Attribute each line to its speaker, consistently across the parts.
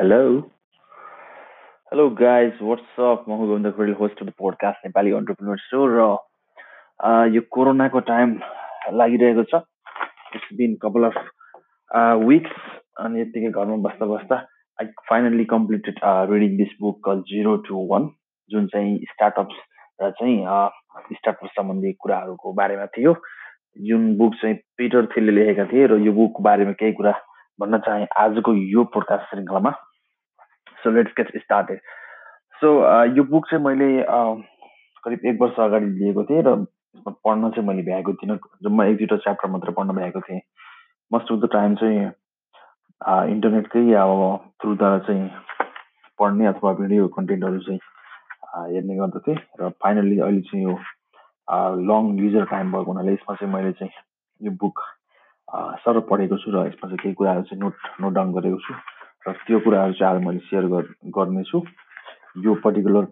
Speaker 1: Hello. Guys, what's up? म Govinda Kharel host of the podcast Nepali entrepreneur so र uh, यो कोरोनाको time लागिरहेको छ। It's been couple of weeks अनि यत्तिकै घरमा बस्दा बस्दा I finally completed reading this book call zero to one जुन चाहिँ स्टार्टअप्स र चाहिँ स्टार्टअप सम्बन्धी कुराहरूको बारेमा थियो। जुन बुक चाहिँ पिटर थिलले लेखेका थिए र यो बुकको बारेमा केही कुरा भन्न चाहे आजको यो पोडकास्ट श्रृङ्खलामा। So let's get started so यो बुक चाहिँ मैले uh, करिब एक वर्ष अगाडि लिएको थिएँ र यसमा पढ्न चाहिँ मैले भ्याएको थिइनँ। जम्मा एक दुईवटा च्याप्टर मात्रै पढ्न भ्याएको थिएँ। मोस्ट अफ द टाइम चाहिँ इन्टरनेटकै अब थ्रुद्वारा चाहिँ पढ्ने अथवा भिडियो कन्टेन्टहरू चाहिँ हेर्ने गर्दथेँ र फाइनल्ली अहिले चाहिँ यो लङ युजर टाइम भएको हुनाले यसमा चाहिँ मैले चाहिँ यो बुक सर पढेको छु र यसमा चाहिँ केही कुराहरू चाहिँ नोट नोट डाउन गरेको छु। त्यो कुराहरू चाहिँ आज मैले सेयर गर्नेछु। यो पर्टिकुलर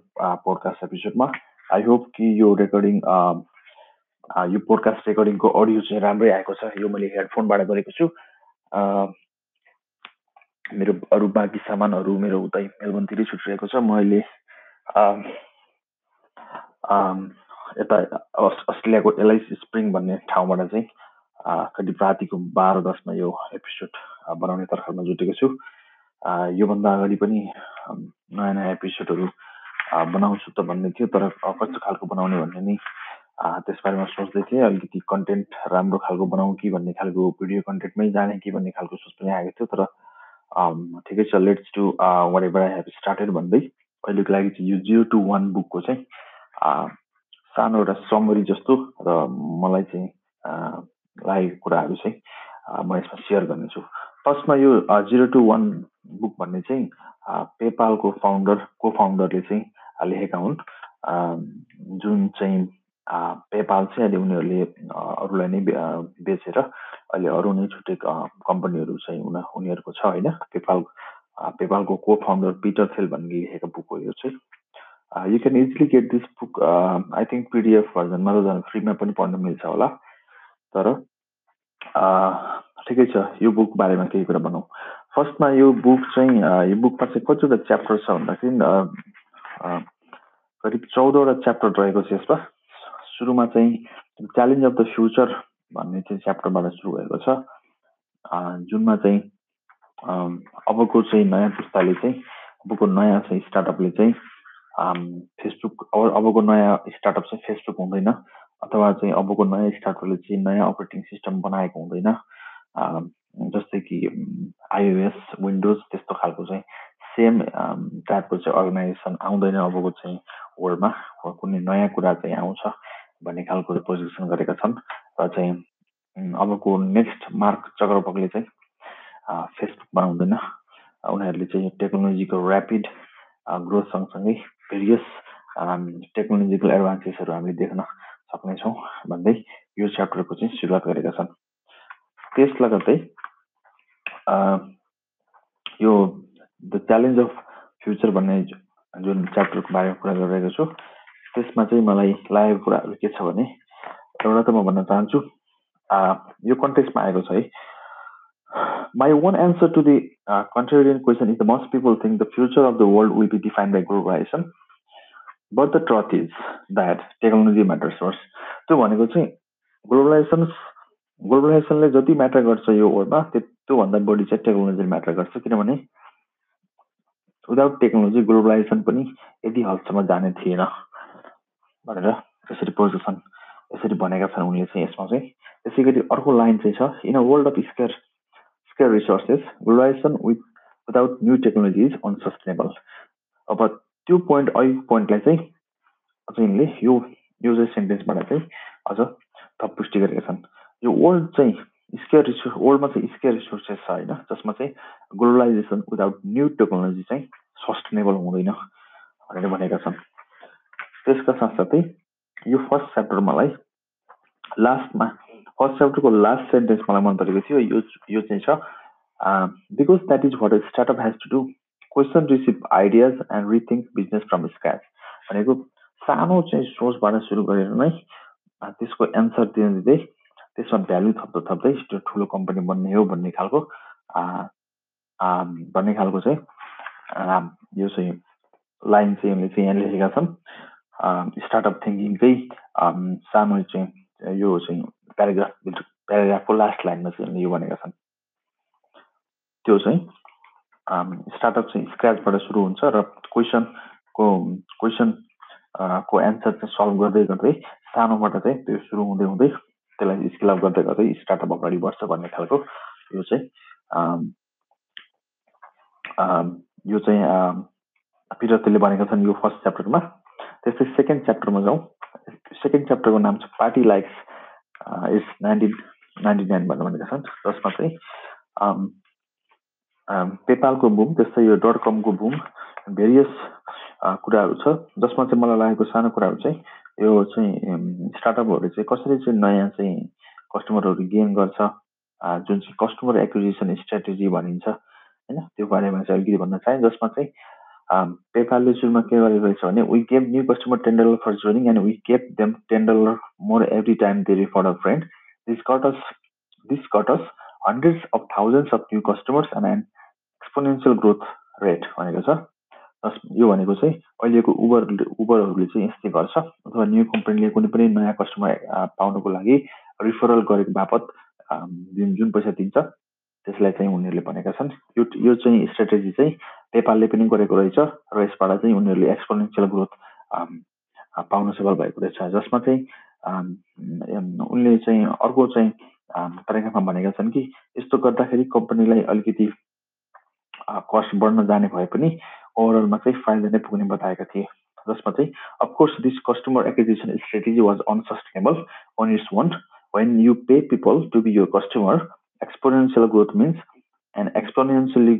Speaker 1: पोडकास्ट एपिसोडमा आई होप कि यो रेकर्डिङ यो पोडकास्ट रेकर्डिङको अडियो चाहिँ राम्रै आएको छ। यो मैले हेडफोनबाट गरेको छु। मेरो अरू बाँकी सामानहरू मेरो उतै मेलबनतिरै छुटिरहेको छ। मैले यता अस्ट्रेलियाको एलआइसी स्प्रिङ भन्ने ठाउँबाट चाहिँ करिब रातिको बाह्र दसमा यो एपिसोड बनाउने तर्खरमा जुटेको छु। योभन्दा अगाडि पनि नयाँ नयाँ एपिसोडहरू बनाउँछु त भन्ने थियो तर कस्तो खालको बनाउने भन्ने नि त्यसबारेमा सोच्दै थिएँ। अलिकति कन्टेन्ट राम्रो खालको बनाउँ कि भन्ने खालको भिडियो कन्टेन्टमै जाने कि भन्ने खालको सोच पनि आएको थियो तर ठिकै छ let's to whatever I have started भन्दै। अहिलेको लागि चाहिँ यो जिरो टु वान बुकको चाहिँ सानो एउटा समरी जस्तो र मलाई चाहिँ लागेको कुराहरू चाहिँ म यसमा सेयर गर्नेछु। फर्स्टमा यो जिरो टु वान बुक भन्ने चाहिँ पेपालको फाउन्डर को फाउन्डरले चाहिँ लेखेका हुन्। जुन चाहिँ पेपाल चाहिँ अहिले उनीहरूले अरूलाई नै बेचेर अहिले अरू नै छुट्टै कम्पनीहरू चाहिँ उनी उनीहरूको छ होइन। पेपाल पेपालको को फाउन्डर पिटर थेल भन्ने लेखेको बुक हो यो चाहिँ। You can easily get this book I think PDF भर्जनमा त झन् फ्रीमा पनि पढ्न मिल्छ होला। तर ठिकै छ यो बुक बारेमा केही कुरा भनौँ। फर्स्टमा यो बुक चाहिँ यो बुकमा चाहिँ कतिवटा च्याप्टर छ भन्दाखेरि करिब चौधवटा च्याप्टर रहेको छ यसमा। सुरुमा चाहिँ च्यालेन्ज अफ द फ्युचर भन्ने चाहिँ च्याप्टरबाट सुरु भएको छ। जुनमा चाहिँ अबको चाहिँ नयाँ पुस्ताले चाहिँ अबको नयाँ चाहिँ स्टार्टअपले चाहिँ फेसबुक अबको नयाँ स्टार्टअप चाहिँ फेसबुक हुँदैन। अथवा चाहिँ अबको नयाँ स्टार्टअपले चाहिँ नयाँ अपरेटिङ सिस्टम बनाएको हुँदैन। जस्तै कि आइओएस विन्डोज त्यस्तो खालको चाहिँ सेम टाइपको चाहिँ अर्गनाइजेसन आउँदैन अबको चाहिँ वर्ल्डमा कुनै नयाँ कुरा चाहिँ आउँछ भन्ने खालको पोजिसन गरेका छन्। र चाहिँ अबको नेक्स्ट मार्क चक्रपकले चाहिँ फेसबुक बनाउँदैन उनीहरूले चाहिँ टेक्नोलोजीको ऱ्यापिड ग्रोथ सँगसँगै भेरियस टेक्नोलोजिकल एडभान्सेसहरू हामीले देख्न सक्नेछौँ भन्दै यो च्याप्टरको चाहिँ सुरुवात गरेका छन्। त्यस लगत्तै यो द च्यालेन्ज अफ फ्युचर भन्ने जुन च्याप्टरको बारेमा कुरा गरिरहेको छु त्यसमा चाहिँ मलाई लागेको कुराहरू के छ भने एउटा त म भन्न चाहन्छु यो कन्टेक्समा आएको छ है। My one answer to the question is the most people think the future of the world will be defined by globalization but the truth is that technology matters first त्यो भनेको चाहिँ ग्लोबलाइजेसन ग्लोबलाइजेसनले जति म्याटर गर्छ यो वर्ल्डमा त्योभन्दा बढी चाहिँ टेक्नोलोजीले म्याटर गर्छ। किनभने विदाउट टेक्नोलोजी ग्लोबलाइजेसन पनि यति हदसम्म जाने थिएन भनेर यसरी प्रोजेक्सन यसरी भनेका छन् उनले चाहिँ यसमा चाहिँ। त्यसै गरी अर्को लाइन चाहिँ छ। In a world of scarce scarce resources globalization with without new technology is unsustainable अब त्यो पोइन्ट अघिको पोइन्टलाई चाहिँ अझ यिनले यो यो चाहिँ सेन्टेन्सबाट चाहिँ अझ थप पुष्टि गरेका छन्। यो वर्ल्ड चाहिँ स्केयर रिसोर्स वर्ल्डमा चाहिँ स्केयर रिसोर्सेस छ होइन जसमा चाहिँ ग्लोबलाइजेसन विदाउट न्यू टेक्नोलोजी चाहिँ सस्टेनेबल हुँदैन भनेर भनेका छन्। त्यसका साथसाथै यो फर्स्ट च्याप्टर मलाई लास्टमा फर्स्ट च्याप्टरको लास्ट सेन्टेन्स मलाई मन परेको थियो। यो यो चाहिँ छ because that is what startup has to do question received ideas and rethink business from scratch भनेको सानो चाहिँ सोचबाट सुरु गरेर नै त्यसको एन्सर दिँदै त्यसमा भ्यालु थप्दा थप्दै त्यो ठुलो कम्पनी बन्ने हो भन्ने खालको भन्ने खालको चाहिँ यो चाहिँ लाइन चाहिँ उनले चाहिँ यहाँ लेखेका छन्। स्टार्टअप थिङ्किङ चाहिँ सानो चाहिँ यो चाहिँ प्याराग्राफ प्याराग्राफको लास्ट लाइनमा चाहिँ उनले यो भनेका छन्। त्यो चाहिँ स्टार्टअप चाहिँ स्क्राचबाट सुरु हुन्छ र क्वेसनको क्वेसन को एन्सर चाहिँ सल्भ गर्दै गर्दै सानोबाट चाहिँ त्यो सुरु हुँदै हुँदै त्यसलाई स्किल अप गर्दै गर्दै स्टार्टअप अगाडि बढ्छ भन्ने खालको यो चाहिँ यो चाहिँ पिरतले भनेका छन् यो फर्स्ट च्याप्टरमा त्यस्तै सेकेन्ड च्याप्टरमा जाउँ। सेकेन्ड च्याप्टरको नाम छ party likes is nineteen ninety nine भनेर भनेका छन्। जसमा चाहिँ पेपालको बुम त्यस्तै यो डट कमको बुम भेरियस कुराहरू छ। जसमा चाहिँ मलाई लागेको सानो कुराहरू चाहिँ यो चाहिँ स्टार्टअपहरूले चाहिँ कसरी चाहिँ नयाँ चाहिँ कस्टमरहरू गेन गर्छ जुन चाहिँ कस्टमर एक्विजिसन स्ट्राटेजी भनिन्छ होइन? त्यो बारेमा चाहिँ अलिकति भन्न चाहेँ जसमा चाहिँ पेपालले सुरुमा के गरेको रहेछ भने we gave new customer ten dollar for joining and we gave them ten dollar more every time they refer a friend this cuts this cuts hundreds of thousands of new customers and and exponential growth rate भनेको छ। यो भनेको चाहिँ अहिलेको Uber उबरहरूले चाहिँ यस्तै गर्छ अथवा न्यू कम्पनीले कुनै पनि नयाँ कस्टमर पाउनको लागि रिफरल गरेको बापत जुन जुन पैसा दिन्छ त्यसलाई चाहिँ उनीहरूले भनेका छन्। यो यो चाहिँ स्ट्राटेजी चाहिँ नेपालले पनि गरेको रहेछ र यसबाट चाहिँ उनीहरूले एक्सपोनेन्सियल ग्रोथ पाउन सफल भएको रहेछ। जसमा चाहिँ उनले चाहिँ अर्को चाहिँ तरिकामा भनेका छन् कि यस्तो गर्दाखेरि कम्पनीलाई अलिकति कस्ट बढ्न जाने भए पनि ओभरअलमा चाहिँ फाइदा नै पुग्ने बताएका थिए। जसमा चाहिँ of course this customer acquisition strategy was unsustainable on its own when you pay people to be your customer exponential growth means and exponentially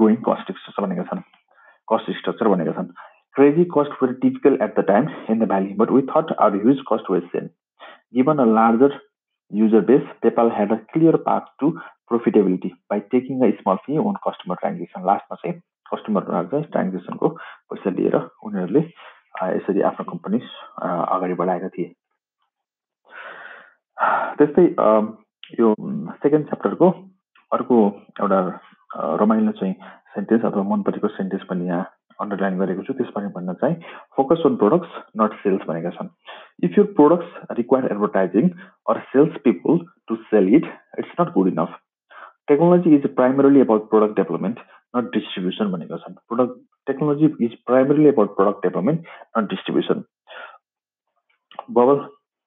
Speaker 1: growing cost structure भनेका छन्। कस्ट स्ट्रक्चर भनेका छन्। Crazy cost for typical at the time in the valley but we are huge cost was then given a larger user base, PayPal had a clear path to profitability by taking a small fee on customer transaction. लास्टमा चाहिँ कस्टमरहरू चाहिँ ट्रान्जेक्सनको पैसा लिएर उनीहरूले यसरी आफ्नो company अगाडि बढाएका थिए त्यस्तै यो सेकेन्ड च्याप्टरको अर्को एउटा रमाइलो चाहिँ सेन्टेन्स अथवा मन परेको सेन्टेन्स पनि यहाँ अन्डरलाइन गरेको छु त्यसबारे भन्न चाहिँ focus on products not sales भनेका छन्। If your products require advertising or sales people to sell it it's not good enough technology is primarily about product development not distribution भनेका छन्। Product technology is primarily about product development not distribution bubble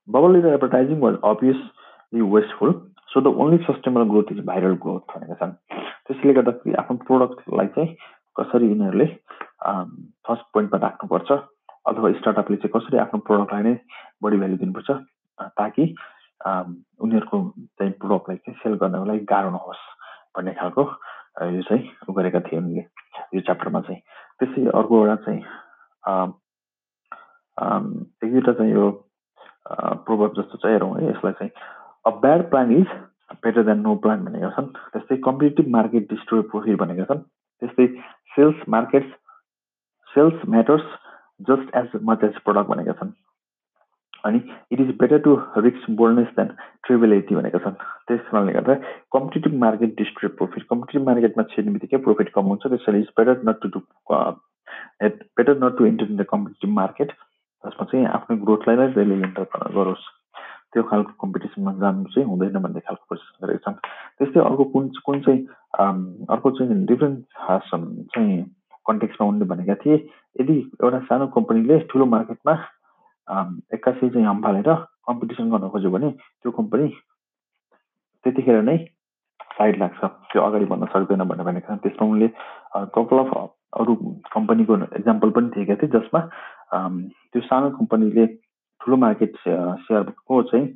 Speaker 1: bubble is advertising was obviously wasteful so the only sustainable growth is viral growth भनेका छन्। त्यसले गर्दाखेरि आफ्नो प्रोडक्टलाई चाहिँ कसरी यिनीहरूले फर्स्ट पोइन्टमा राख्नुपर्छ अथवा स्टार्टअपले चाहिँ कसरी आफ्नो प्रोडक्टलाई नै बढी भ्याल्यु दिनुपर्छ ताकि उनीहरूको चाहिँ प्रोडक्टलाई चाहिँ सेल गर्नको लागि गाह्रो नहोस् भन्ने खालको यो चाहिँ गरेका थिए उनले यो च्याप्टरमा चाहिँ। त्यसै अर्को एउटा चाहिँ एक दुईवटा चाहिँ यो प्रोभब जस्तो चाहिँ हेरौँ है यसलाई चाहिँ a bad plan is better than no plan भनेका छन्। त्यस्तै कम्पिटेटिभ मार्केट डिस्ट्रोय प्रोफिट भनेका छन्। त्यस्तै sales markets sales matters just as much as product भनेका छन्। अनि इट इज बेटर टु रिक्स बोल्डनेस देन ट्रिबिलिटी भनेका छन्। त्यस कारणले गर्दा competitive market distribute profit competitive मार्केटमा छिर्ने बित्तिकै प्रोफिट कम हुन्छ। त्यसैले it's better not to do better not to enter in the competitive market जसमा चाहिँ आफ्नो ग्रोथलाई नै जहिले इन्टर गरोस्। त्यो खालको कम्पिटिसनमा जानु चाहिँ हुँदैन भन्ने खालको कोसिस गरेका छन्। त्यस्तै अर्को कुन कुन चाहिँ अर्को चाहिँ डिफ्रेन्ट चाहिँ कन्टेक्समा उनले भनेका थिए। यदि एउटा सानो कम्पनीले ठुलो मार्केटमा एक्कासी चाहिँ हम्फालेर कम्पिटिसन गर्न खोज्यो भने त्यो कम्पनी त्यतिखेर नै साइड लाग्छ। त्यो अगाडि भन्न सक्दैन भनेर भनेका छन्। त्यसमा उनले कपाल अफ अरू कम्पनीको इक्जाम्पल पनि दिएका थिए जसमा त्यो सानो कम्पनीले ठुलो मार्केट सेयरको चाहिँ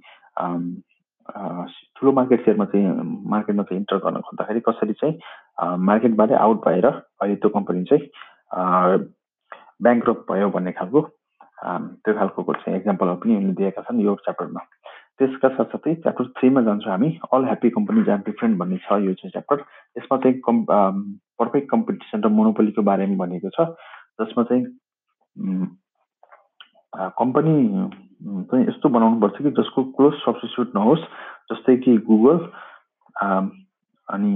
Speaker 1: ठुलो मार्केट सेयरमा चाहिँ मार्केटमा चाहिँ इन्टर गर्न खोज्दाखेरि कसरी चाहिँ मार्केटबाटै आउट भएर अहिले त्यो कम्पनी चाहिँ ब्याङ्क भयो भन्ने खालको त्यो खालको चाहिँ एक्जाम्पलहरू पनि उनले दिएका छन् यो च्याप्टरमा त्यसका साथसाथै च्याप्टर थ्रीमा जान्छौँ हामी all happy company are different भन्ने छ यो चाहिँ च्याप्टर यसमा चाहिँ कम् पर्फेक्ट कम्पिटिसन र मोनोपोलीको बारेमा भनेको छ जसमा चाहिँ कम्पनी चाहिँ यस्तो बनाउनुपर्छ कि जसको क्लोज सब्सिट्युट नहोस् जस्तै कि गुगल अनि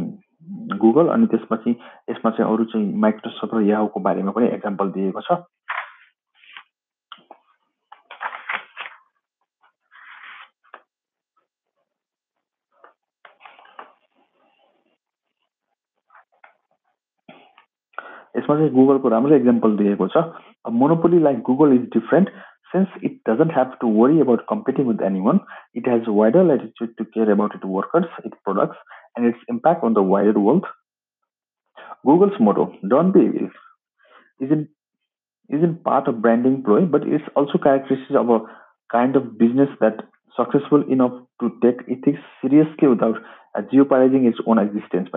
Speaker 1: गुगल अनि त्यसपछि यसमा चाहिँ अरू चाहिँ माइक्रोसफ्ट र याहुको बारेमा पनि एक्जाम्पल दिएको छ। यसमा चाहिँ गुगलको राम्रो इक्जाम्पल दिएको छ। Monopoly like Google is different since it doesn't have to worry about competing with anyone, it has a wider latitude to care about its workers, its products, and its impact on the wider world. Google's motto, don't be evil, isn't, isn't part of branding ploy, but it's also characteristic of a kind of business that successful enough to take ethics seriously without jeopardizing its own existence.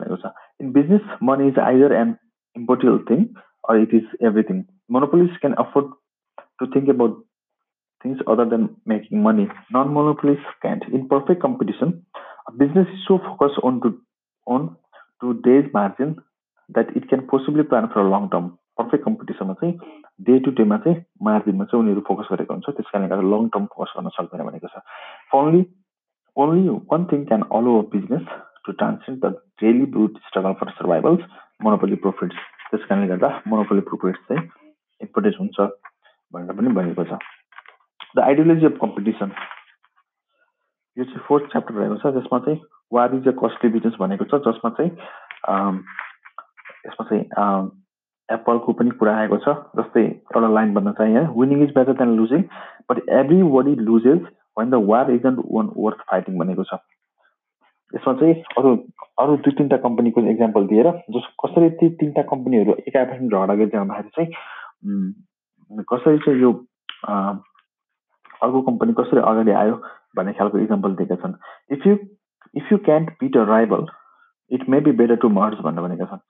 Speaker 1: In business, money is either an important thing or it is everything. Monopolies can afford to think about things other than making money. Non-monopolies can't. In perfect competition, a business is so focused on to on today's margin that it can possibly plan for a long term. Perfect कम्पिटिसनमा चाहिँ day to डेमा चाहिँ मार्जिनमा चाहिँ उनीहरू focus गरेको हुन्छ त्यस कारणले गर्दा लङ टर्म फोकस गर्न सक्दैन भनेको छ only only one thing can allow a business to transcend the daily brute struggle for survivals monopoly profits त्यस कारणले गर्दा मोनोपोली प्रफिट्स चाहिँ इम्पोर्टेन्ट हुन्छ भनेर पनि भनेको छ द आइडियोलोजी अफ कम्पिटिसन यो चाहिँ फोर्थ च्याप्टर रहेको छ जसमा चाहिँ war is a costly business भनेको छ जसमा चाहिँ यसमा चाहिँ एप्पलको पनि कुरा आएको छ जस्तै एउटा लाइन भन्न चाहिँ यहाँ winning is better than losing but everybody loses when the war is and one worth fighting भनेको छ। यसमा चाहिँ अरू अरू दुई तिनवटा कम्पनीको इक्जाम्पल दिएर जस कसरी ती तिनवटा कम्पनीहरू एकापसमा झगडा गरिरहँदाखेरि चाहिँ कसरी चाहिँ यो अर्को कम्पनी कसरी अगाडि आयो भन्ने खालको इक्जाम्पल दिएका छन्। If you if you can't beat a राइबल it may be better to merge भनेर भनेका छन्।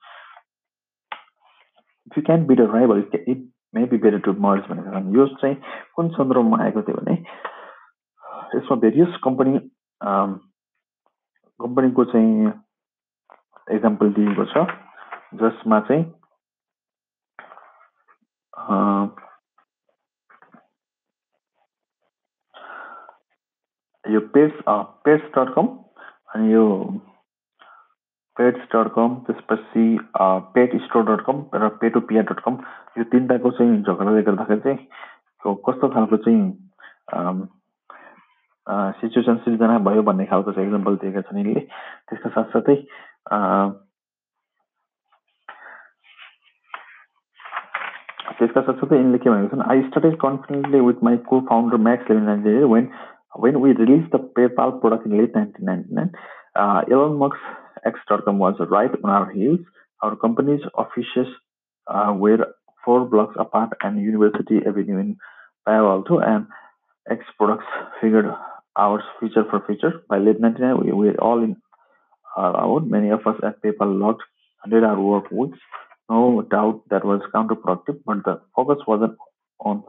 Speaker 1: If you can't beat a राइबल it may be better to merge भनेका छन्। यो चाहिँ कुन सन्दर्भमा आएको थियो भने यसमा भेरियस कम्पनी कम्पनीको चाहिँ एक्जाम्पल दिएको छ जसमा चाहिँ यो पेट्स पेट्स डट कम अनि यो पेट्स डट कम त्यसपछि पेट स्टोर डट कम र पेटोपिया डट कम यो तिनवटाको चाहिँ झगडाले गर्दाखेरि चाहिँ कस्तो खालको चाहिँ सिचुएसन सिर्जना भयो भन्ने खालको चाहिँ इक्जाम्पल दिएका छन् यिनले। त्यसका साथसाथै त्यसका साथसाथै यिनले के भनेको छन् I started confidently with my co founder Max Levchin when when we released the PayPal product in late 1999, uh, Elon Musk's X.com was right on our heels. Our company's offices uh, were four blocks apart and University Avenue in Palo Alto, and X products figured hours feature for feature. By late 1999, we were all in our out. Many of us at PayPal logged 100 hour work weeks. No doubt that was counterproductive, but the focus wasn't on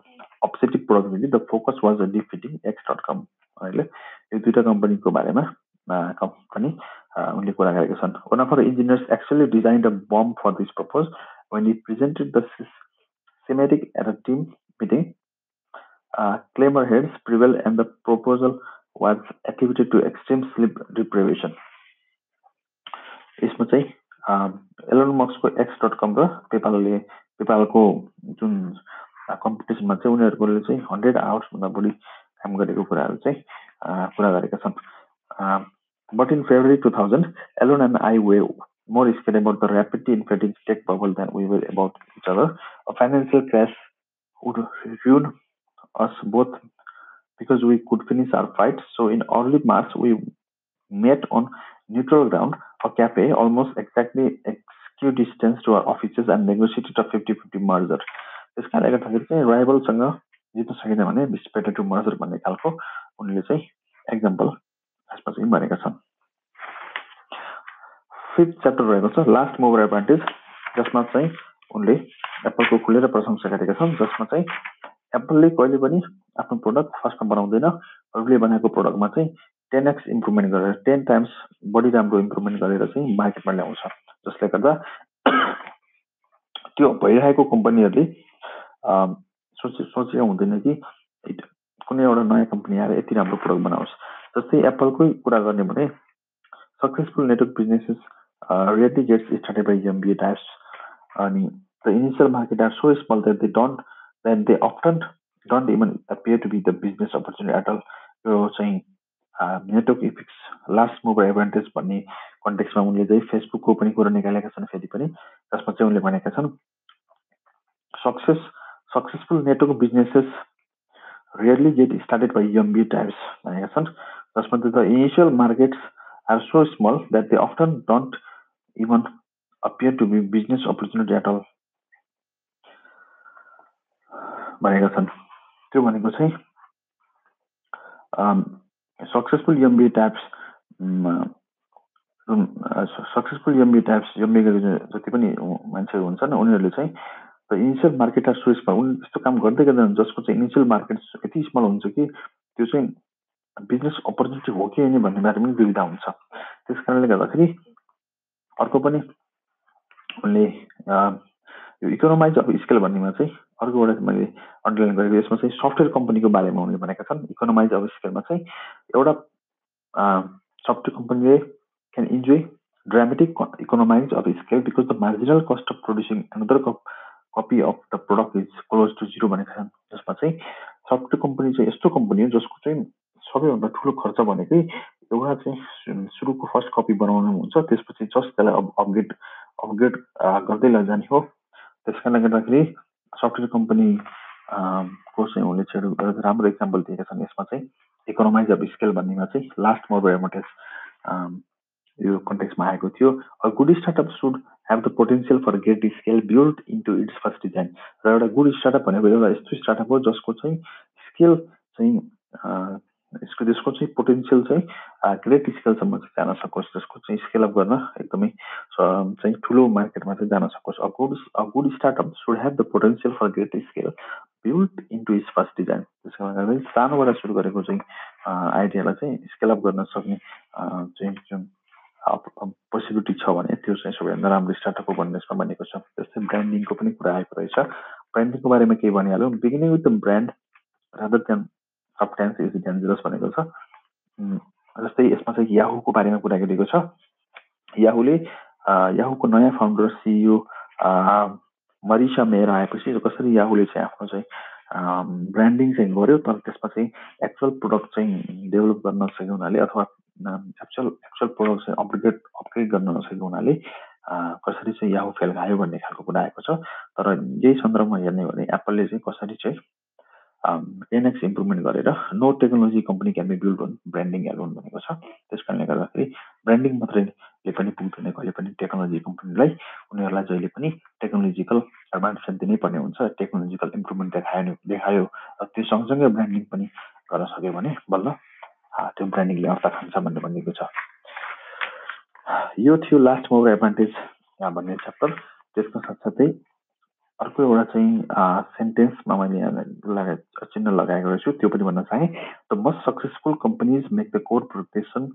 Speaker 1: obsessive productivity. The focus was on defeating X.com. अहिले यो दुइटा कम्पनीको बारेमा पनि उनले कुरा गरेका छन् one of our engineers actually design the bomb for this propose when it presented the schematic at a team meeting claimer heads prevail and the proposal was attributed to extreme sleep deprivation. यसमा चाहिँ Elon मक्सको X dot com र पेपालले पेपालको जुन कम्पिटिसनमा चाहिँ उनीहरूले चाहिँ हन्ड्रेड आवर्सभन्दा बढी काम गरेको कुराहरू चाहिँ कुरा गरेका छन् but in February two thousand alone and I way more scared about the rapidly inflating tech bubble than we were about each other. A financial crash would ruin us both because we could finish our fight. So in early March, we met on neutral ground, a cafe, almost exactly execute distance to our offices and negotiated a 50-50 merger. त्यस कारणले गर्दाखेरि चाहिँ राइबलसँग जित्न सकिँदैन भने better to merger भन्ने खालको उनले चाहिँ एक्जाम्पल यसमा चाहिँ भनेका छन्। फिफ्थ च्याप्टर रहेको छ लास्ट मोभर एडभान्टेज जसमा चाहिँ उनले एप्पलको खुलेर प्रशंसा गरेका छन् जसमा चाहिँ एप्पलले कहिले पनि आफ्नो प्रडक्ट फर्स्टमा बनाउँदैन अरूले बनाएको प्रडक्टमा चाहिँ टेन एक्स इम्प्रुभमेन्ट गरेर टेन टाइम्स बढी राम्रो इम्प्रुभमेन्ट गरेर चाहिँ मार्केटमा ल्याउँछ। जसले गर्दा त्यो भइरहेको कम्पनीहरूले सोचे सोचेको हुँदैन कि कुनै एउटा नयाँ कम्पनी आएर यति राम्रो प्रडक्ट बनाओस् जस्तै एप्पलकै कुरा गर्ने भने successful network businesses rarely gets started by MBA types. अनि the initial market are so small that they don't that they often don't even appear to be the business opportunity at all. यो चाहिँ network effects last mover advantage भन्ने कन्टेक्समा उनले चाहिँ फेसबुकको पनि कुरो निकालेका छन् फेरि पनि जसमा चाहिँ उनले भनेका छन् success successful network businesses rarely get started by MBA types भनेका छन् जसमा the initial markets are so small that they often don't even appear to be business opportunity at all भनेका छन् त्यो भनेको चाहिँ successful MBA types successful MBA types MBA गरेर जति पनि मान्छेहरू हुन्छन् उनीहरूले चाहिँ इनिसियल मार्केट आर उनी त्यस्तो काम गर्दै गर्दैन जसको चाहिँ इनिसियल मार्केट यति स्मल हुन्छ कि त्यो चाहिँ बिजनेस अपर्च्युनिटी हो कि होइन भन्ने बारेमा पनि दुविधा हुन्छ त्यस कारणले गर्दाखेरि अर्को पनि उनले यो इकोनोमाइज अफ स्केल भन्नेमा चाहिँ अर्को एउटा मैले अन्डरलाइन गरेको यसमा चाहिँ सफ्टवेयर कम्पनीको बारेमा उनले भनेका छन् इकोनोमाइज अफ स्केलमा चाहिँ एउटा सफ्टवेयर कम्पनीले can enjoy dramatic economies of scale because the marginal cost of producing another copy of the product is close to zero भनेका छन्। जसमा चाहिँ सफ्टवेयर कम्पनी चाहिँ यस्तो कम्पनी हो जसको चाहिँ सबैभन्दा ठुलो खर्च भनेकै एउटा चाहिँ सुरुको फर्स्ट कपी बनाउनु हुन्छ त्यसपछि जस्ट त्यसलाई अपग्रेड अपग्रेड गर्दै लैजाने हो। त्यस कारणले गर्दाखेरि सफ्टवेयर कम्पनी को चाहिँ उनले चाहिँ राम्रो इक्जाम्पल दिएका छन्। यसमा चाहिँ इकोनोमाइज अफ स्केल भन्नेमा चाहिँ लास्ट मोबर एडभर्टाइज यो कन्टेक्समा आएको थियो। Good startup should have the potential for great scale build into its first design र एउटा गुड स्टार्टअप भनेको एउटा यस्तो स्टार्टअप हो जसको चाहिँ स्केल चाहिँ यसको त्यसको चाहिँ पोटेन्सियल चाहिँ ग्रेट स्केलसम्म चाहिँ जान सकोस्। जसको चाहिँ स्केल अप गर्न एकदमै चाहिँ ठुलो मार्केटमा चाहिँ जान सकोस्। A good a good startup should have the potential for great scale build into its first design त्यसो कारणले सानोबाट सुरु गरेको चाहिँ आइडियालाई चाहिँ स्केल अप गर्न सक्ने चाहिँ जुन पोसिबिलिटी छ भने त्यो चाहिँ सबैभन्दा राम्रो स्टार्टअप हो भन्ने यसमा भनेको छ। जस्तै ब्रान्डिङको पनि कुरा आएको रहेछ ब्रान्डिङको बारेमा केही भनिहाल्यो beginning with the brand rather than substance is dangerous भनेको छ। जस्तै यसमा चाहिँ याहुको बारेमा कुरा गरिएको छ। याहुले याहुको नयाँ फाउन्डर सिइओ मरिसा मेयर आएपछि कसरी याहुले चाहिँ आफ्नो चाहिँ ब्रान्डिङ चाहिँ गर्यो तर त्यसमा चाहिँ एक्चुअल प्रोडक्ट चाहिँ डेभलप गर्न नसकेको हुनाले अथवा एक्चुअल एक्चुअल प्रोडक्ट चाहिँ अपग्रेड अपग्रेड गर्न नसकेको हुनाले कसरी चाहिँ याहु फेल खायो भन्ने खालको कुरा आएको छ। तर यही सन्दर्भमा हेर्ने हो भने एप्पलले चाहिँ कसरी चाहिँ टेन एक्स इम्प्रुभमेन्ट गरेर no technology company can be build on branding alone भनेको छ। त्यस कारणले गर्दाखेरि ब्रान्डिङ मात्रैले पनि पुग्दैन कहिले पनि टेक्नोलोजी कम्पनीलाई उनीहरूलाई जहिले पनि टेक्नोलोजिकल एडभान्समेन्ट दिनै पर्ने हुन्छ टेक्नोलोजिकल इम्प्रुभमेन्ट देखायो देखायो। र त्यो सँगसँगै ब्रान्डिङ पनि गर्न सक्यो भने बल्ल त्यो ब्रान्डिङले अर्थ खान्छ भन्ने भनिएको छ। यो थियो लास्ट मोबर एडभान्टेज भन्ने च्याप्टर त्यसको साथसाथै अर्को एउटा चाहिँ सेन्टेन्समा मैले चिन्ह लगाएको रहेछु त्यो पनि भन्न चाहेँ। The most successful companies make the core protection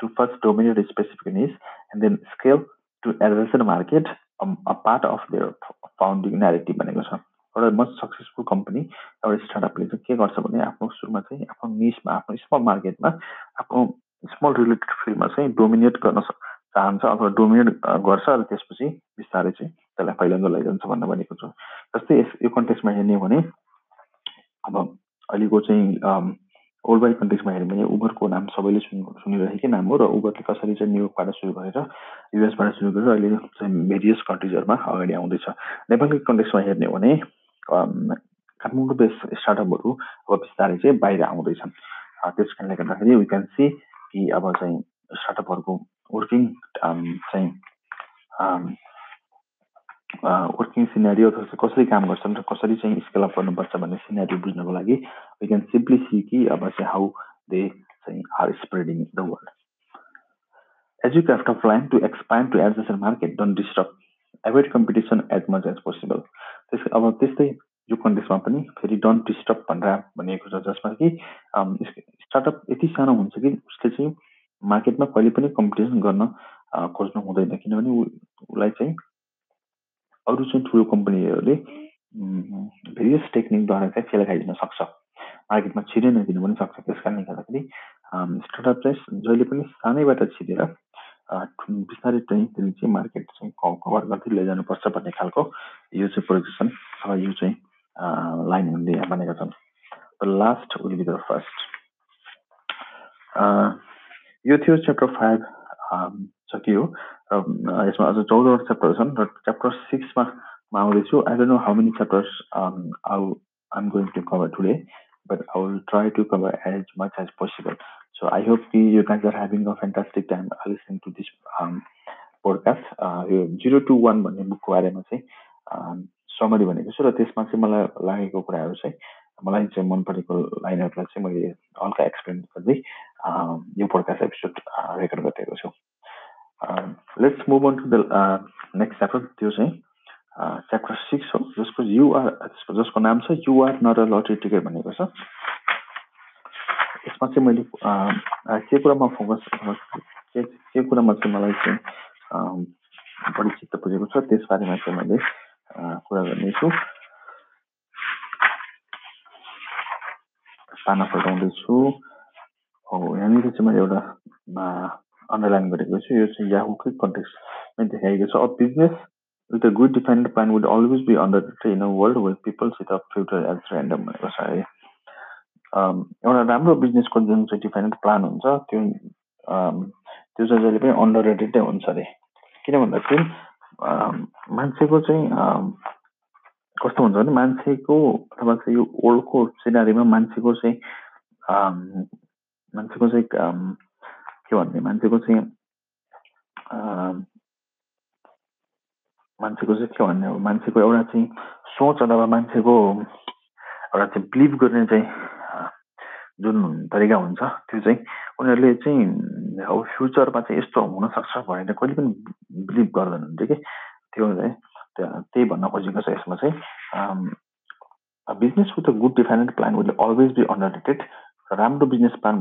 Speaker 1: to first dominate specific niche and then scale to adjacent market a part of their founding narrative भनेको छ। एउटा मोस्ट सक्सेसफुल कम्पनी एउटा स्टार्टअपले चाहिँ के गर्छ भने आफ्नो सुरुमा चाहिँ आफ्नो निसमा आफ्नो स्मल मार्केटमा आफ्नो स्मल रिलेटेड फिल्डमा चाहिँ डोमिनेट गर्न चाहन्छ अथवा डोमिनेट गर्छ र त्यसपछि बिस्तारै चाहिँ त्यसलाई फैलाउँदो लैजान्छ भनेर भनेको छु। जस्तै यस यो कन्टेक्समा हेर्ने हो भने अब अहिलेको चाहिँ ओल्ड बाई कन्टेक्समा हेऱ्यो भने उबरको नाम सबैले सुनि सुनिरहेकै नाम हो र उबरले कसरी चाहिँ न्युयोर्कबाट सुरु गरेर युएसबाट सुरु गरेर अहिले चाहिँ भेरियस कन्ट्रिजहरूमा अगाडि आउँदैछ। नेपालको कन्टेक्समा हेर्ने हो भने काठमाडौँ बेस स्टार्टअपहरू अब बिस्तारै चाहिँ बाहिर आउँदैछन्। त्यस कारणले गर्दाखेरि वी क्यान सी कि अब चाहिँ स्टार्टअपहरूको वर्किङ चाहिँ वर्किङ सिनेरी अथवा कसरी काम गर्छन् र कसरी चाहिँ स्केल अप गर्नुपर्छ भन्ने सिनेरी बुझ्नको लागि वी क्यान सिम्पली सी कि अब चाहिँ हाउ दे चाहिँ are spreading the world as you craft of plan to expand to adjust market don't disturb avoid competition as much as possible त्यस अब त्यस्तै यो कन्टेक्समा पनि फेरि डन्ट डिस्टर्ब भनेर भनिएको छ जसमा कि स्टार्टअप यति सानो हुन्छ कि उसले चाहिँ मार्केटमा कहिले पनि कम्पिटिसन गर्न खोज्नु हुँदैन। किनभने उसलाई चाहिँ अरू चाहिँ ठुलो कम्पनीहरूले भेरियस टेक्निकद्वारा चाहिँ फेल खाइदिन सक्छ। मार्केटमा छिरै नदिनु पनि सक्छ। त्यस कारणले गर्दाखेरि स्टार्टअप चाहिँ जहिले पनि सानैबाट छिरेर बिस्तारै चाहिँ त्यसले चाहिँ मार्केट चाहिँ कभर गर्दै लैजानुपर्छ भन्ने खालको यो चाहिँ प्रोजेक्सन अथवा यो चाहिँ लाइनहरूले भनेका छन्। Last will be the first यो थियो च्याप्टर फाइभ सकियो र यसमा अझ चौधवटा च्याप्टरहरू छन् र च्याप्टर सिक्समा म आउँदैछु। I don't know how many chapters आउ I am going to cover today but I will try to cover as much as possible. So I hope you guys are having a fantastic time listening to this um, podcast यो zero to one भन्ने बुकको बारेमा चाहिँ summary भनेको छु र त्यसमा चाहिँ मलाई लागेको कुराहरू चाहिँ मलाई चाहिँ मन परेको लाइनहरूलाई चाहिँ मैले हल्का एक्सप्लेन गर्दै यो पोडकास्ट एपिसोड रेकर्ड गरिरहेको छु। Let's move on to the next chapter त्यो चाहिँ च्याप्टर सिक्स हो जसको युआर जसको नाम छ युआर अ लटरी टिकट भनेको छ। यसमा चाहिँ मैले के कुरामा फोकस के कुरामा चाहिँ मलाई चाहिँ बढी चित्त बुझेको छ त्यसबारेमा चाहिँ मैले कुरा गर्नेछु पाना फल्टाउँदैछु हो यहाँनिर चाहिँ मैले एउटा अन्डरलाइन गरेको छु यो चाहिँ याहुकै कन्टेक्समै देखाएको छ a business with a good defined plan would always be under in a world with people with a future as random भनेको छ है एउटा राम्रो बिजनेसको जुन चाहिँ डिफाइन्ड प्लान हुन्छ त्यो त्यो चाहिँ जहिले पनि अन्डर रेटेडै हुन्छ अरे। किन भन्दाखेरि मान्छेको चाहिँ कस्तो हुन्छ भने मान्छेको अथवा चाहिँ यो वर्ल्डको सिनारीमा मान्छेको चाहिँ मान्छेको चाहिँ के भन्ने मान्छेको चाहिँ मान्छेको चाहिँ के भन्ने अब मान्छेको एउटा चाहिँ सोच अथवा मान्छेको एउटा चाहिँ बिलिभ गर्ने चाहिँ जुन तरिका हुन्छ त्यो चाहिँ उनीहरूले चाहिँ अब फ्युचरमा चाहिँ यस्तो हुनसक्छ भनेर कहिले पनि बिलिभ गर्दैन हुन्थ्यो कि त्यो चाहिँ त्यही भन्न खोजेको छ यसमा चाहिँ business with a good defined plan will always be underrated राम्रो बिजनेस प्लान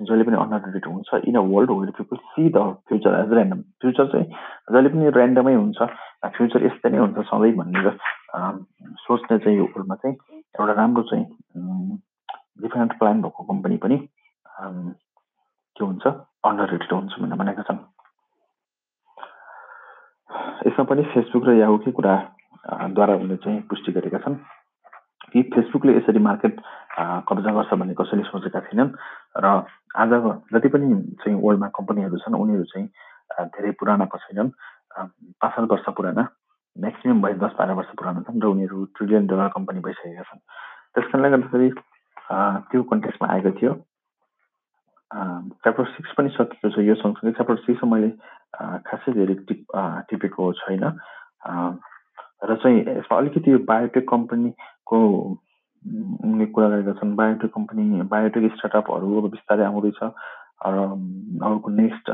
Speaker 1: जहिले पनि अन्डररेटेड हुन्छ in a world where people see the future as random future चाहिँ जहिले पनि ऱ्यान्डमै हुन्छ फ्युचर यस्तै नै हुन्छ सधैँ भनेर सोच्ने चाहिँ यो वर्ल्डमा चाहिँ एउटा राम्रो चाहिँ डिफरेन्ट प्लान भएको कम्पनी पनि के हुन्छ अन्डर रेटेड हुन्छ भनेर भनेका छन्। यसमा पनि फेसबुक र याहुकै कुराद्वारा उनले चाहिँ पुष्टि गरेका छन्। कि फेसबुकले यसरी मार्केट कब्जा गर्छ भन्ने कसैले सोचेका थिएनन् र आज जति पनि चाहिँ वर्ल्डमा कम्पनीहरू छन् उनीहरू चाहिँ धेरै पुरानाको छैनन्। पाँच सात वर्ष पुराना म्याक्सिमम् भयो दस बाह्र वर्ष पुरानो छन् र उनीहरू ट्रिलियन डलर कम्पनी भइसकेका छन्। त्यस कारणले गर्दाखेरि त्यो कन्टेक्समा आएको थियो। च्याप्टर सिक्स पनि सकिएको छ यो सँगसँगै च्याप्टर सिक्समा मैले खासै धेरै टिप टिपेको छैन। र चाहिँ यसमा अलिकति यो बायोटेक कम्पनीको उनले कुरा गरेका छन्। बायोटेक कम्पनी बायोटेक स्टार्टअपहरू अब बिस्तारै आउँदैछ। र अबको नेक्स्ट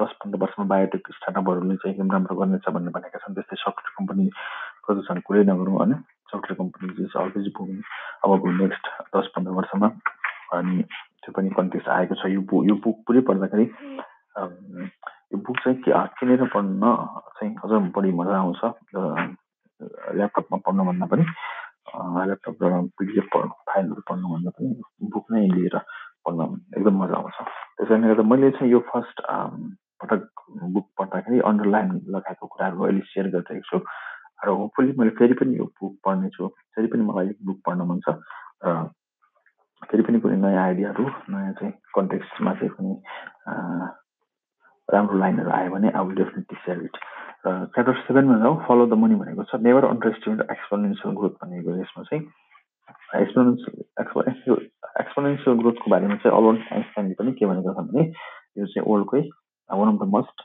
Speaker 1: दस पन्ध्र वर्षमा बायोटेक स्टार्टअपहरूले चाहिँ एकदम राम्रो गर्नेछ भन्ने भनेका छन्। त्यस्तै सफ्टवेयर कम्पनीको चाहिँ कुरै नगरौँ होइन? सफ्टवेयर कम्पनी चाहिँ अलवेज बुकिङ अबको नेक्स्ट दस पन्ध्र वर्षमा अनि त्यो पनि कन्टेक्स आएको छ यो बुक यो बुक पुरै पढ्दाखेरि यो बुक चाहिँ के किनेर पढ्न चाहिँ अझ बढी मजा आउँछ ल्यापटपमा पढ्नुभन्दा पनि ल्यापटप पिडिएफ फाइलहरू पढ्नुभन्दा पनि बुक नै लिएर पढ्न एकदम मजा आउँछ त्यस कारणले गर्दा मैले चाहिँ यो फर्स्ट पटक बुक पढ्दाखेरि अन्डरलाइन लगाएको कुराहरू अहिले सेयर गरिरहेको छु र होपफुल्ली मैले फेरि पनि यो बुक पढ्नेछु फेरि पनि मलाई बुक पढ्न मन छ र फेरि पनि कुनै नयाँ आइडियाहरू नयाँ चाहिँ कन्टेक्स्टमा चाहिँ कुनै राम्रो लाइनहरू आयो भने I will definitely share it र च्याप्टर सेभेनमा जाउँ फलो द मनी भनेको छ never underestimate exponential growth भनेको यसमा चाहिँ एक्सपोनेन्सियल एक्सपोनेन्सियल ग्रोथको बारेमा चाहिँ अलोन आइन्स्टाइनले पनि के भनेको छ भने यो चाहिँ वर्ल्डकै one of the most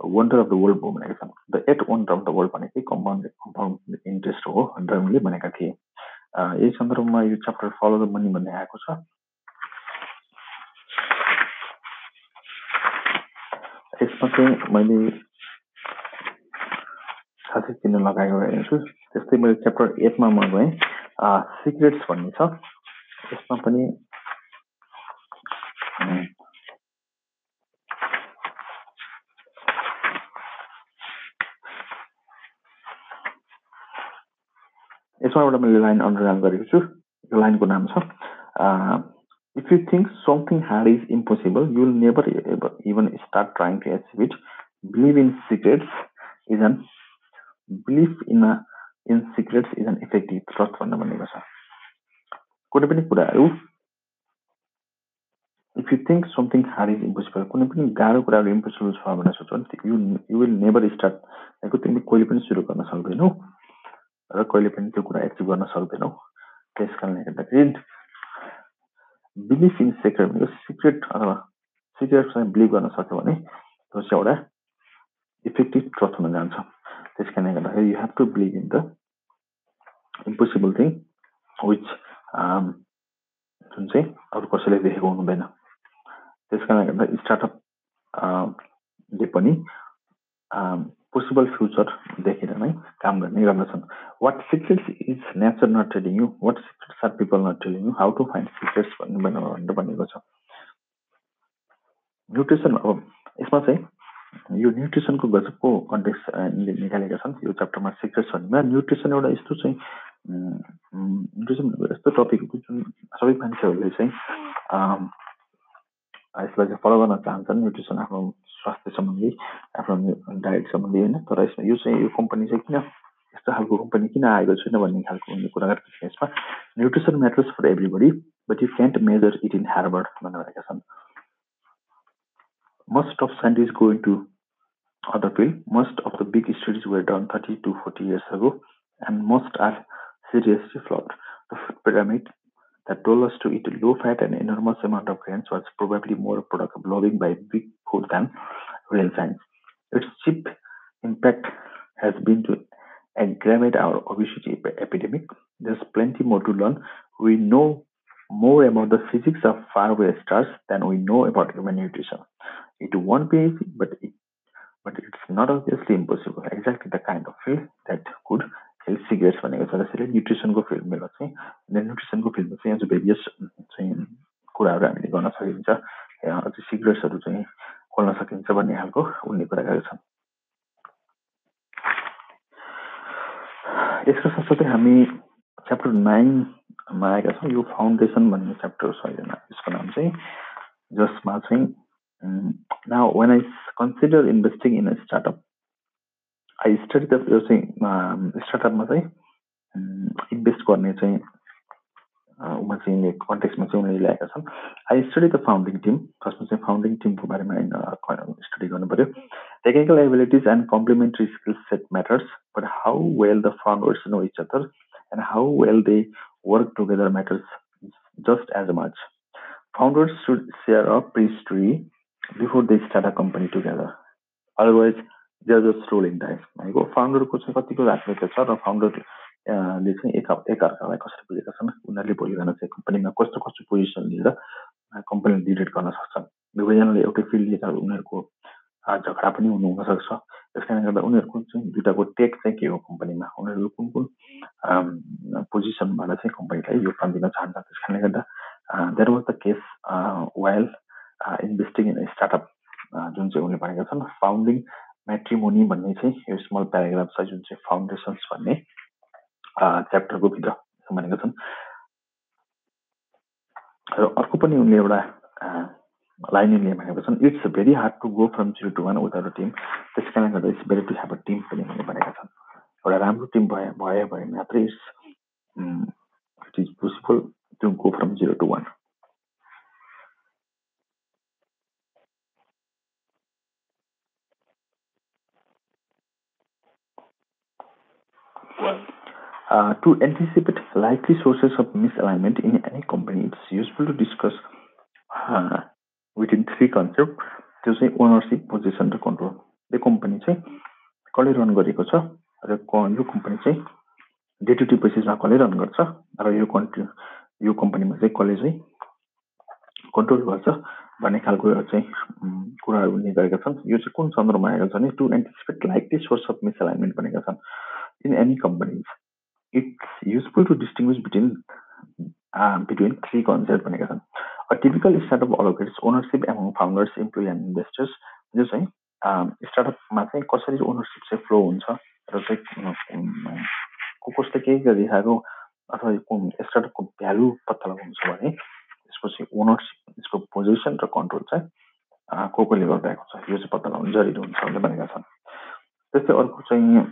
Speaker 1: wonder of the world हो भनेको छ the eight wonder of the world भनेकै कम्पाउन्ड कम्पाउन्ड इन्ट्रेस्ट हो उनले भनेका थिए यही सन्दर्भमा यो च्याप्टर फलो द मनी भन्ने आएको छ यसमा चाहिँ मैले खासै चिन्ह लगाएको हेर्छु त्यस्तै मैले च्याप्टर एटमा म गएँ सिक्रेट्स भन्ने छ यसमा पनि त्यसमाबाट मैले लाइन अन्डरलाइन गरेको छु। यो लाइनको नाम छ। If you think something hard is impossible you will never even start trying to achieve it believe in secrets is an believe in a in secrets is an effective truth भन्न भनेको छ। कुनै पनि कुराहरू if you think something hard is impossible कुनै पनि गाह्रो कुराहरू इम्पोसिबल छ भनेर सोच्छौ you will never start you तिमीले कहिले पनि सुरु गर्न सक्दैनौ। र कहिले पनि त्यो कुरा एचिभ गर्न सक्दैनौ। त्यस कारणले गर्दाखेरि बिलिभ इन सिक्रेट भनेको सिक्रेट अथवा सिक्रेटसँग बिलिभ गर्न सक्यो भने त्यो चाहिँ एउटा इफेक्टिभ ट्रस्ट हुन जान्छ। त्यस कारणले गर्दाखेरि you have to believe in the impossible thing which जुन चाहिँ अरू कसैले देखेको हुँदैन त्यस कारणले गर्दा स्टार्टअपले पनि पोसिबल फ्युचर देखेर नै काम गर्ने गर्दछन्। What secrets is nature not telling you what secrets are people not telling you how to find secrets भन्ने भनेर भनेको छ। न्युट्रिसन अब यसमा चाहिँ यो न्युट्रिसनको गजबको कन्टेक्स निकालेका छन्। यो च्याप्टरमा सिक्रेट्स भन्नेमा न्युट्रिसन एउटा यस्तो चाहिँ न्युट्रिसन यस्तो टपिक हो जुन सबै मान्छेहरूले चाहिँ यसलाई चाहिँ फलो गर्न चाहन्छन् न्युट्रिसन आफ्नो स्वास्थ्य सम्बन्धी आफ्नो डायट सम्बन्धी होइन तर यसमा यो चाहिँ यो कम्पनी चाहिँ किन यस्तो खालको कम्पनी किन आएको छैन भन्ने खालको भन्ने कुरा छ यसमा nutrition matters for everybody but you can't measure it in Harvard भनेर छन् most of scientists go into other field. Most of the big studies were done 30 to 40 years ago, and most are seriously flawed. The food pyramid that told us to eat low fat and enormous amount of grains was probably more product of lobbying by big food than real science. Its cheap impact has been to aggravate our obesity epidemic. There's plenty more to learn. We know more about the physics of faraway stars than we know about human nutrition. It won't be easy, but it, but it's not obviously impossible. Exactly the kind of field that could health secrets भनेको छ त्यसैले न्युट्रिसनको फिल्डमा चाहिँ न्युट्रिसनको फिल्डमा चाहिँ आज various चाहिँ कुराहरू हामीले गर्न सकिन्छ। अझै सिक्रेट्सहरू चाहिँ खोल्न सकिन्छ भन्ने खालको उनले कुरा गरेका छन् यसको साथसाथै हामी च्याप्टर नाइनमा आएका छौँ। यो फाउन्डेसन भन्ने च्याप्टर छ यसको नाम चाहिँ जसमा चाहिँ now when I consider investing in a startup I study the यो चाहिँ स्टार्टअपमा चाहिँ इन्भेस्ट गर्ने चाहिँ उमा चाहिँ कन्टेक्समा चाहिँ उनीहरूले ल्याएका छन्। I study the founding team फर्स्टमा चाहिँ फाउन्डिङ टिमको बारेमा स्टडी गर्नु पऱ्यो technical abilities and complementary skill set matters but how well the founders know each other and how well they work together matters just as much founders should share a prehistory before they start a company together just roll in dice भनेको फाउन्डरको चाहिँ कतिको राजनीति छ र फाउन्डरले चाहिँ एक एकअर्कालाई कसरी बुझेका छन्? उनीहरूले भोलि चाहिँ कम्पनीमा कस्तो कस्तो पोजिसन लिएर कम्पनी लिडेट गर्न सक्छन्? दुवैजनाले एउटै फिल्ड लिएर उनीहरूको झगडा पनि हुनु हुनसक्छ त्यस कारणले गर्दा उनीहरूको चाहिँ दुइटाको टेक चाहिँ के हो कम्पनीमा उनीहरू कुन कुन पोजिसनबाट चाहिँ कम्पनीलाई योगदान दिन चाहन्छ त्यस कारणले गर्दा there was the case while investing in startup जुन चाहिँ उनले भनेका छन् फाउन्डिङ म्याट्रिमोनी भन्ने चाहिँ यो स्मल प्याराग्राफ छ जुन चाहिँ फाउन्डेसन्स भन्ने च्याप्टरको भित्र भनेको छन्। र अर्को पनि उनले एउटा लाइन उनले भनेको छन् it's very hard to go from zero to one without team त्यस कारणले गर्दा it's very to have a team पनि उनले भनेका छन्। एउटा राम्रो टिम भए भयो भने मात्रै it's it is possible to go from zero to one Uh, to anticipate likely sources of misalignment in any company, it's useful to discuss uh, within three concepts. त्यो चाहिँ ओनरसिप पोजिसन र control यो company चाहिँ कसले run गरेको छ र यो कम्पनी चाहिँ डे टु डे बेसिसमा कसले रन गर्छ र यो कन्ट्री यो कम्पनीमा चाहिँ कसले चाहिँ कन्ट्रोल गर्छ भन्ने खालको चाहिँ कुराहरू उनले गरेका छन्। यो चाहिँ कुन सन्दर्भमा आएको छ भने to anticipate likely source of misalignment भनेका छन्। In any companies useful to distinguish between uh, between three concepts भनेका छन्। A typical startup allocates ownership among founders, employees and investors. जो चाहिँ स्टार्टअपमा चाहिँ कसरी ओनरसिप चाहिँ फ्लो हुन्छ र चाहिँ कसले केही गरिरहेको अथवा स्टार्टअपको भ्यालु पत्ता लगाउनु छ भने त्यसपछि ओनरसिप यसको पोजिसन र कन्ट्रोल चाहिँ को कोले गरिरहेको छ? यो चाहिँ पत्ता लगाउनु जरुरी हुन्छ भनेर भनेका छन्। त्यस्तै अर्को चाहिँ